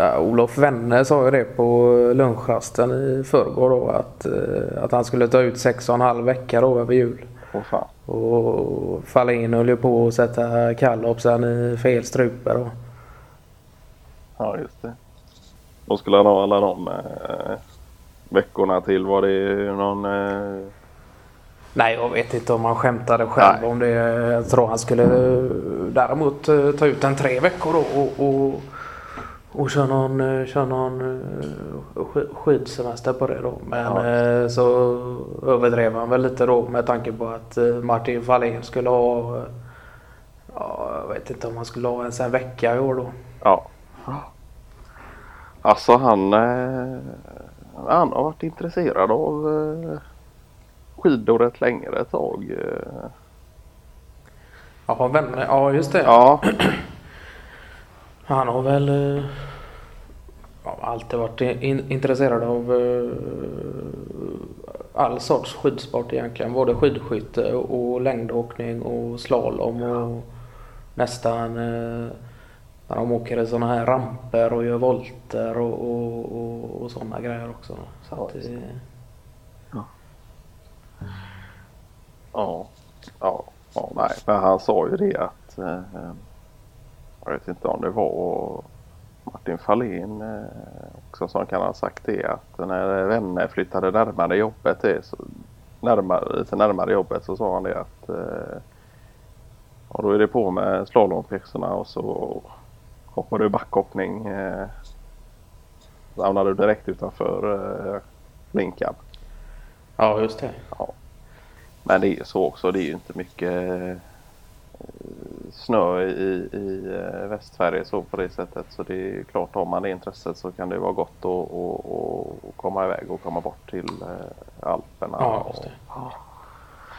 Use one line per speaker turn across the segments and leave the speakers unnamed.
Ja, Olof Wenne sa ju det på lunchrasten i förrgår då att, eh, att han skulle ta ut sex och en halv vecka då över jul.
Åh fan.
Och Fahlin höll ju på att sätta kallopsen i fel strupe då.
Ja, just det. Då skulle han ha alla de eh, veckorna till. Var det någon... Eh...
Nej, jag vet inte om han skämtade själv
Nej.
om det. Jag tror han skulle eh, däremot eh, ta ut en tre veckor då och, och, och köra någon, eh, köra någon eh, sk- skidsemester på det då. Men
Ja.
eh, så överdrev han väl lite då med tanke på att Martin Fahlin skulle ha Ja, jag vet inte om han skulle ha ens en vecka i år då.
Ja. Alltså han, han har varit intresserad av skidor ett längre tag.
Ja, vänner, ja just det.
Ja,
Han har väl alltid varit in, intresserad av eh, all sorts skidsport egentligen. Både skidskytte och längdåkning och slalom och nästan eh, när de åker i sådana här ramper och gör volter och, och, och, och sådana grejer också. Så
Ja,
att,
just
det,
ja, ja, ja, nej, men han sa ju det att eh, jag vet inte om det var Martin Fahlin eh, också som kan ha sagt det att när vänner flyttade närmare jobbet det, så, närmare, lite närmare jobbet så sa han det att eh, ja, då är det på med slalompjäxorna och så hoppar du backhoppning eh, hamnar du direkt utanför eh, Linkan.
ja, just det.
Men det är ju så också. Det är ju inte mycket eh, snö i, i eh, Västsverige så på det sättet. Så det är klart har man det intresset så kan det vara gott att, att, att, komma iväg och komma bort till eh, Alperna.
Ja, just det.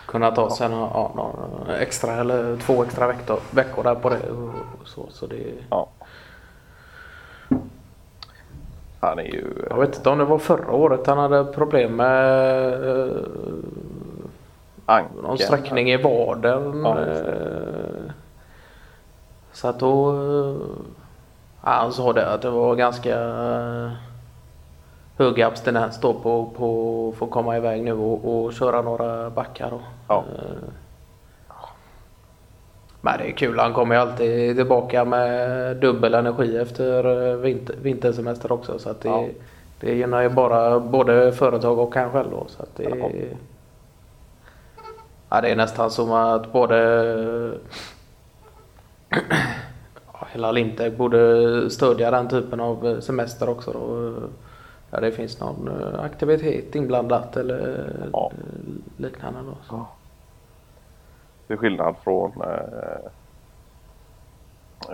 Kunna ta sig ja, någon extra eller två extra veckor, veckor där på det. Och så, så det,
Ja. Han är ju...
jag vet inte om det var förra året han hade problem med eh,
Anken.
någon sträckning i vaden.
Ja,
så att då... eh, Ja, han sa det att det var ganska eh, hög abstinens då på, på att få komma iväg nu och, och köra några backar då.
Ja.
Eh, Men det är kul. Han kommer ju alltid tillbaka med dubbel energi efter vinter, vintersemester också. Så att det,
Ja.
det gynnar ju bara både företag och han själv då. Så att det,
Ja.
ja, det är nästan som att både hela Lintec borde stödja den typen av semester också då. Ja, det finns någon eh, aktivitet inblandat eller
Ja.
eh, liknande då. Så.
Till skillnad från eh,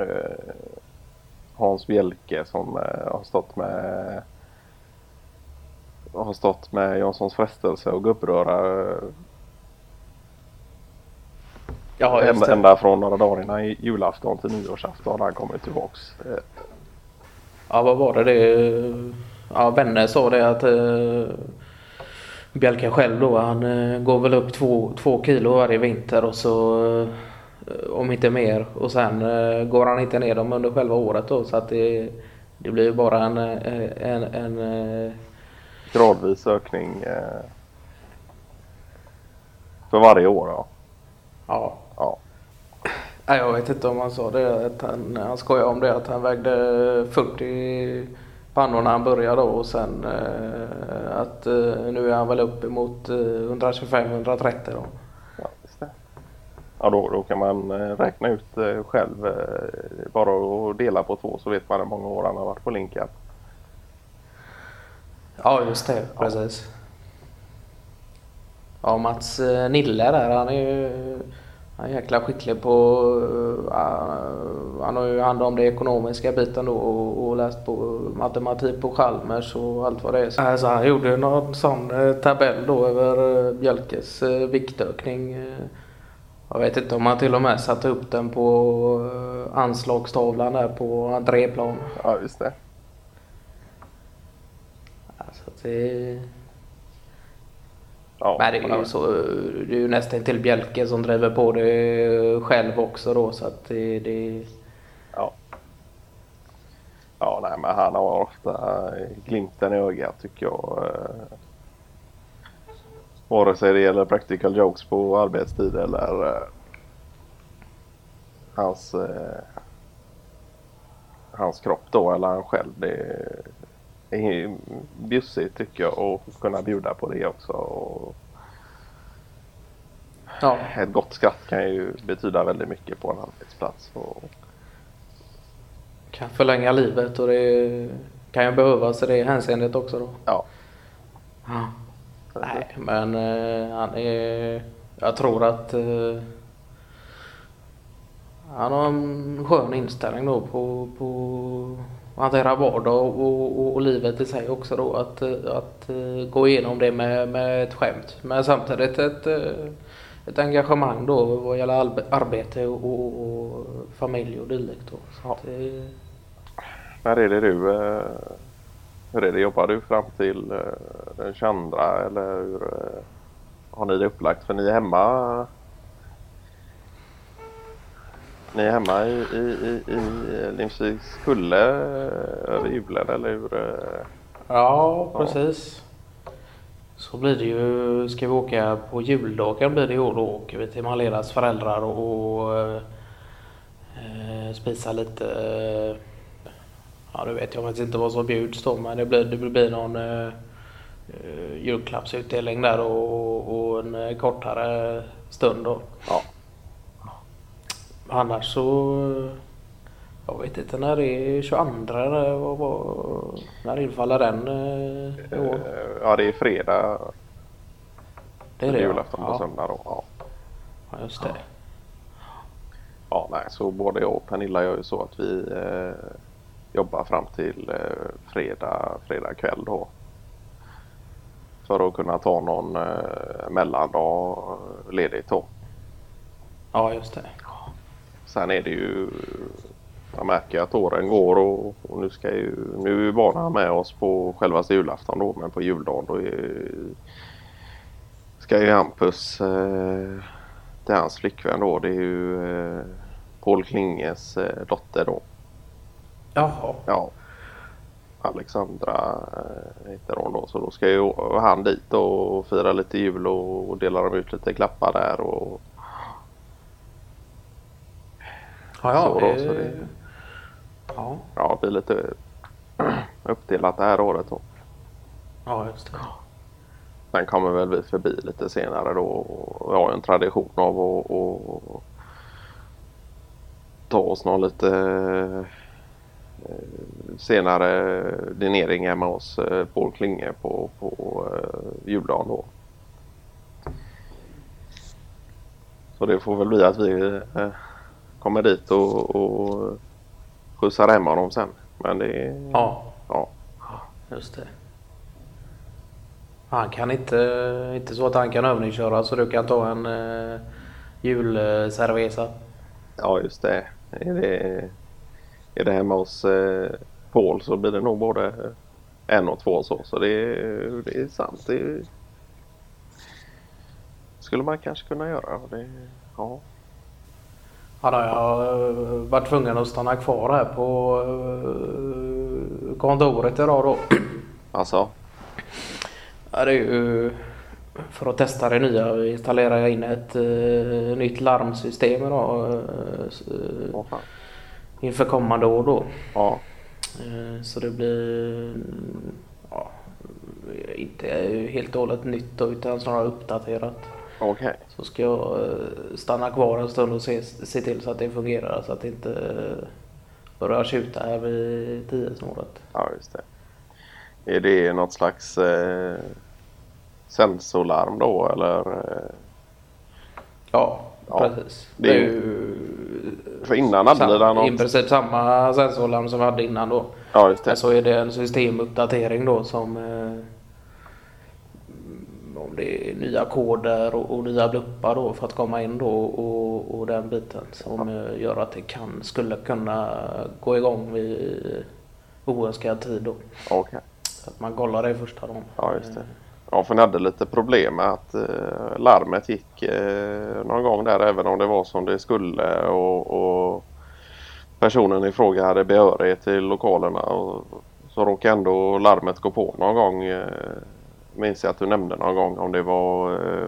eh, Hans Bjelke som eh, har stått med har stått med Janssons frestelse och gubbröra eh,
Ja,
ända, ända från några dagar innan julafton till nyårsafton när han kommer tillbaks. Eh,
Ja, vad var det det? Ja, vänner sa det att eh, Bjelke själv då, han eh, går väl upp två, två kilo varje vinter och så eh, om inte mer och sen eh, går han inte ner dem under själva året då så att det, det blir bara en, eh, en, en eh,
gradvis ökning för varje år. Ja.
ja. Jag vet inte om han sa det. Att han, han skojade om det att han vägde 40 pannor när han började och sen eh, att eh, nu är han väl upp emot eh, 125-130 då.
Ja, just det. Ja, då, då kan man eh, räkna ut själv. Bara att dela på två så vet man hur många år han har varit på Linkan.
Ja, just det. Precis. Ja, Mats Nille där, han är ju han är jäkla skicklig på... eh, han har ju hand om det ekonomiska biten då och, och läst på matematik på Chalmers och allt vad det är. Så alltså, han gjorde ju någon sån eh, tabell då över Bjälkes viktökning. Jag vet inte om han till och med satte upp den på anslagstavlan där på entréplan.
Ja, just det.
Alltså, det...
Ja,
Men det är ju så, det är ju nästan till Bjälke som driver på det själv också då så att det, det
Ja. Ja, nej, men han har ofta glimten i ögat tycker jag. Eh, vare sig det gäller practical jokes på arbetstid eller eh, hans, eh, hans kropp då eller han själv. Det är bjussigt tycker jag att kunna bjuda på det också. Och
Ja.
Ett gott skratt kan ju betyda väldigt mycket på en arbetsplats. Och
Kan förlänga livet och det kan ju behövas i det hänseendet också då.
ja,
Ja. Nej, men eh, han är... Jag tror att eh, han har en skön inställning då på, på att hantera vardag och, och, och livet i sig också då. Att, eh, att eh, gå igenom det med, med ett skämt. Men samtidigt ett, eh, ett engagemang då vad gäller arbete och, och, och familj och dylikt. då. Att det,
när är det du eh, hur är det? Jobbar du fram till eh, den 22 eller hur eh, har ni det upplagt? För ni är hemma ni är hemma i, i, i, i Lindviks kulle eh, över julen eller hur? eh?
Ja, precis. Så blir det ju, ska vi åka på juldagen blir det i år, då åker vi till Maleras föräldrar och, och eh, spisa lite, eh, ja du vet jag vet inte vad som bjuds då men det blir, det blir någon eh, julklappsutdelning där och, och en kortare stund då.
Ja.
Annars så jag vet inte när det är 22 eller vad, vad, när infaller den eh, i år?
Eh, Ja, det är fredag.
Det är det ja.
julafton på
ja.
söndag då. Ja.
ja, just det.
Ja, nej, så både jag och Pernilla gör ju så att vi eh, jobbar fram till eh, fredag, fredag kväll då. För att kunna ta någon eh, mellandag ledigt då.
Ja, just det.
Sen är det ju, jag märker att åren går och, och nu ska ju, nu är ju barnen med oss på självaste julafton då, men på juldagen då är, ska ju Hampus eh, till hans flickvän då, det är ju eh, Paul Klinges eh, dotter då.
Jaha.
Ja. Alexandra eh, heter hon då. Så då ska ju han dit och fira lite jul och, och dela dem ut lite klappar där. Och,
Ja, ja,
Så då, så det-
ja,
ja, det blir lite uppdelat det här året då.
ja, just det.
Sen kommer väl vi förbi lite senare då. Och vi har en tradition av att att ta oss någon lite eh, senare dinering hemma hos eh, Paul Klinge på, på eh, juldagen då. Så det får väl bli att vi eh, kommer dit och, och skjutsar hem honom sen. Men det är...
Ja,
ja.
just det. Han kan inte, inte så att han kan övningsköra så du kan ta en uh, julcerveza.
Ja, just det. Är det, är det hemma hos eh, Paul så blir det nog både en och två så. Så det, är- det är sant. Det är, skulle man kanske kunna göra. Det, ja.
Har jag eh, varit tvungen att stanna kvar här på uh, kontoret idag då.
Alltså,
Ja, det är ju för att testa det nya installerar jag in ett eh, nytt larmsystem idag eh, eh,
vad fan.
inför kommande år då.
Ja,
Eh, Så det blir ja, inte helt och hållet nytt då, utan snarare uppdaterat.
Okej.
Så ska jag eh, stanna kvar en stund och se, se till så att det fungerar så att det inte eh, börjar tjuta här vid tiosnåret.
Ja, just det. Är det något slags eh, sensorlarm då eller? Eh,
Ja,
Ja,
precis.
det är ju- för innan hade
sam, i
något?
princip samma sensorlarm som vi hade innan då.
Ja, just det.
Men så är det en systemuppdatering då som eh, om det är nya koder och, och nya bluppar då för att komma in då och, och den biten som eh, gör att det kan, skulle kunna gå igång vid oönskad tid då.
Okej.
Så att man kollar det första dagen.
Ja, just det. Ja, för ni hade lite problem med att eh, larmet gick eh, någon gång där även om det var som det skulle och, och personen i fråga hade behörighet till lokalerna och så råkade ändå larmet gå på någon gång. Eh, minns jag att du nämnde någon gång om det var eh,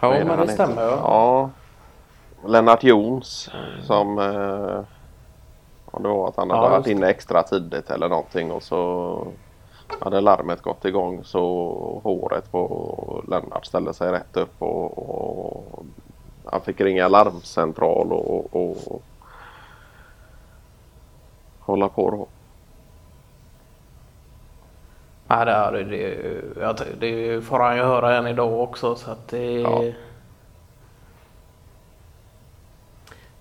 Ja, men det
heter?
stämmer. Ja.
Ja. Lennart Jons som eh, om det var att han
Ja,
hade varit
just
inne extra tidigt eller någonting och så hade larmet gått igång så håret på Lennart ställde sig rätt upp och, och han fick ringa larmcentral och, och hålla på då.
Ja, det, är- det, det, det får han ju höra än idag också så att det...
Ja.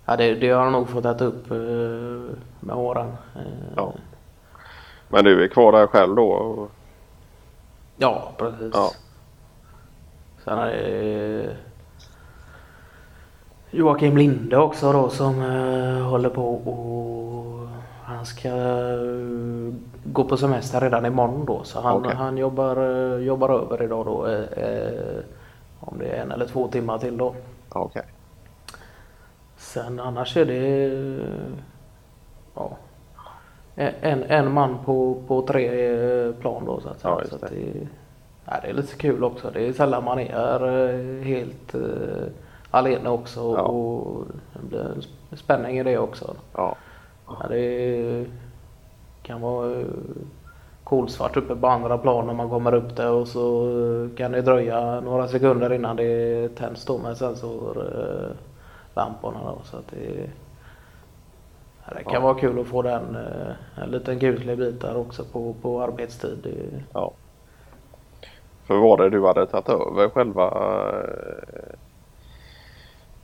Ja, det, det har han nog fått äta upp eh, med åren. Eh,
Ja. Men du är kvar där själv då?
Ja, precis.
Ja.
Sen är det Joakim Linde också då som eh, håller på och han ska eh, gå på semester redan imorgon då så han,
Okej.
han jobbar, eh, jobbar över idag då. eh, Eh, om det är en eller två timmar till då.
Okej.
Sen annars är det eh, ja, en, en man på, på tre eh, plan då så att.
Ja,
så att
det.
ja, det är lite kul också. Det är sällan man är eh, helt uh, alene också
Ja.
och det blir en sp- spänning i det också.
Ja.
Ja, det kan vara eh, kolsvart uppe på andra plan när man kommer upp där och så eh, kan det dröja några sekunder innan det tänds då med sensorlamporna då, så att det, det kan
Ja.
vara kul att få den eh, en liten kuslig bit där också på, på arbetstid.
Ja. För var det du hade tagit över själva eh,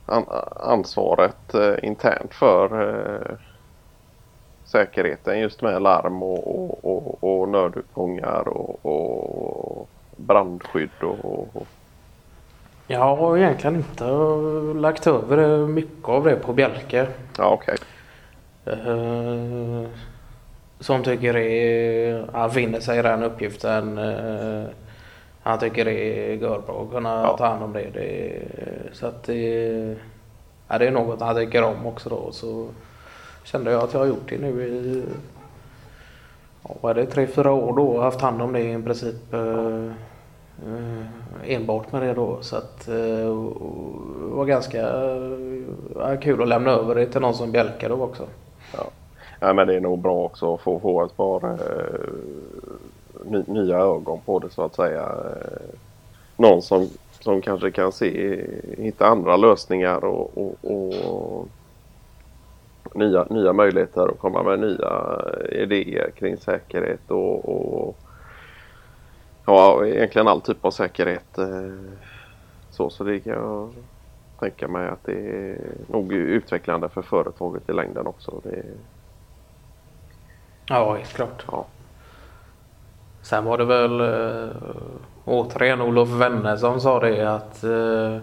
an ansvaret eh, internt för eh, säkerheten just med larm och, och, och, och nödutgångar och, och brandskydd och, och
jag har egentligen inte lagt över mycket av det på Bjelke.
ja okej.
Eh, som tycker det är, han finner sig i den uppgiften. eh, han tycker det är görbra att kunna
Ja.
ta hand om det. det så att det, ja, det är något han tycker om också då. Så kände jag att jag har gjort det nu i ja, vad är det, tre, fyra år då och haft hand om det i princip eh, eh, enbart med det då. Så att eh, det var ganska eh, kul att lämna över det till någon som Bjelke då också.
Ja, men det är nog bra också att få, få ett par eh, ny, nya ögon på det så att säga. Eh, någon som, som kanske kan se, hitta andra lösningar och, och, och nya, nya möjligheter att komma med nya idéer kring säkerhet och, och ja, egentligen all typ av säkerhet. Eh, så, så det kan jag tänka mig att det är nog utvecklande för företaget i längden också. Det,
Ja, helt klart.
ja.
Sen var det väl äh, återigen Olof Wenne som sa det att äh,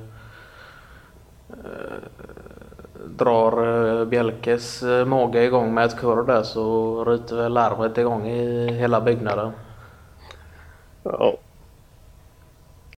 drar Bjälkes Bjelkes eh, mage igång med ett kurr där så ryter väl larmet igång i hela byggnaden.
Ja.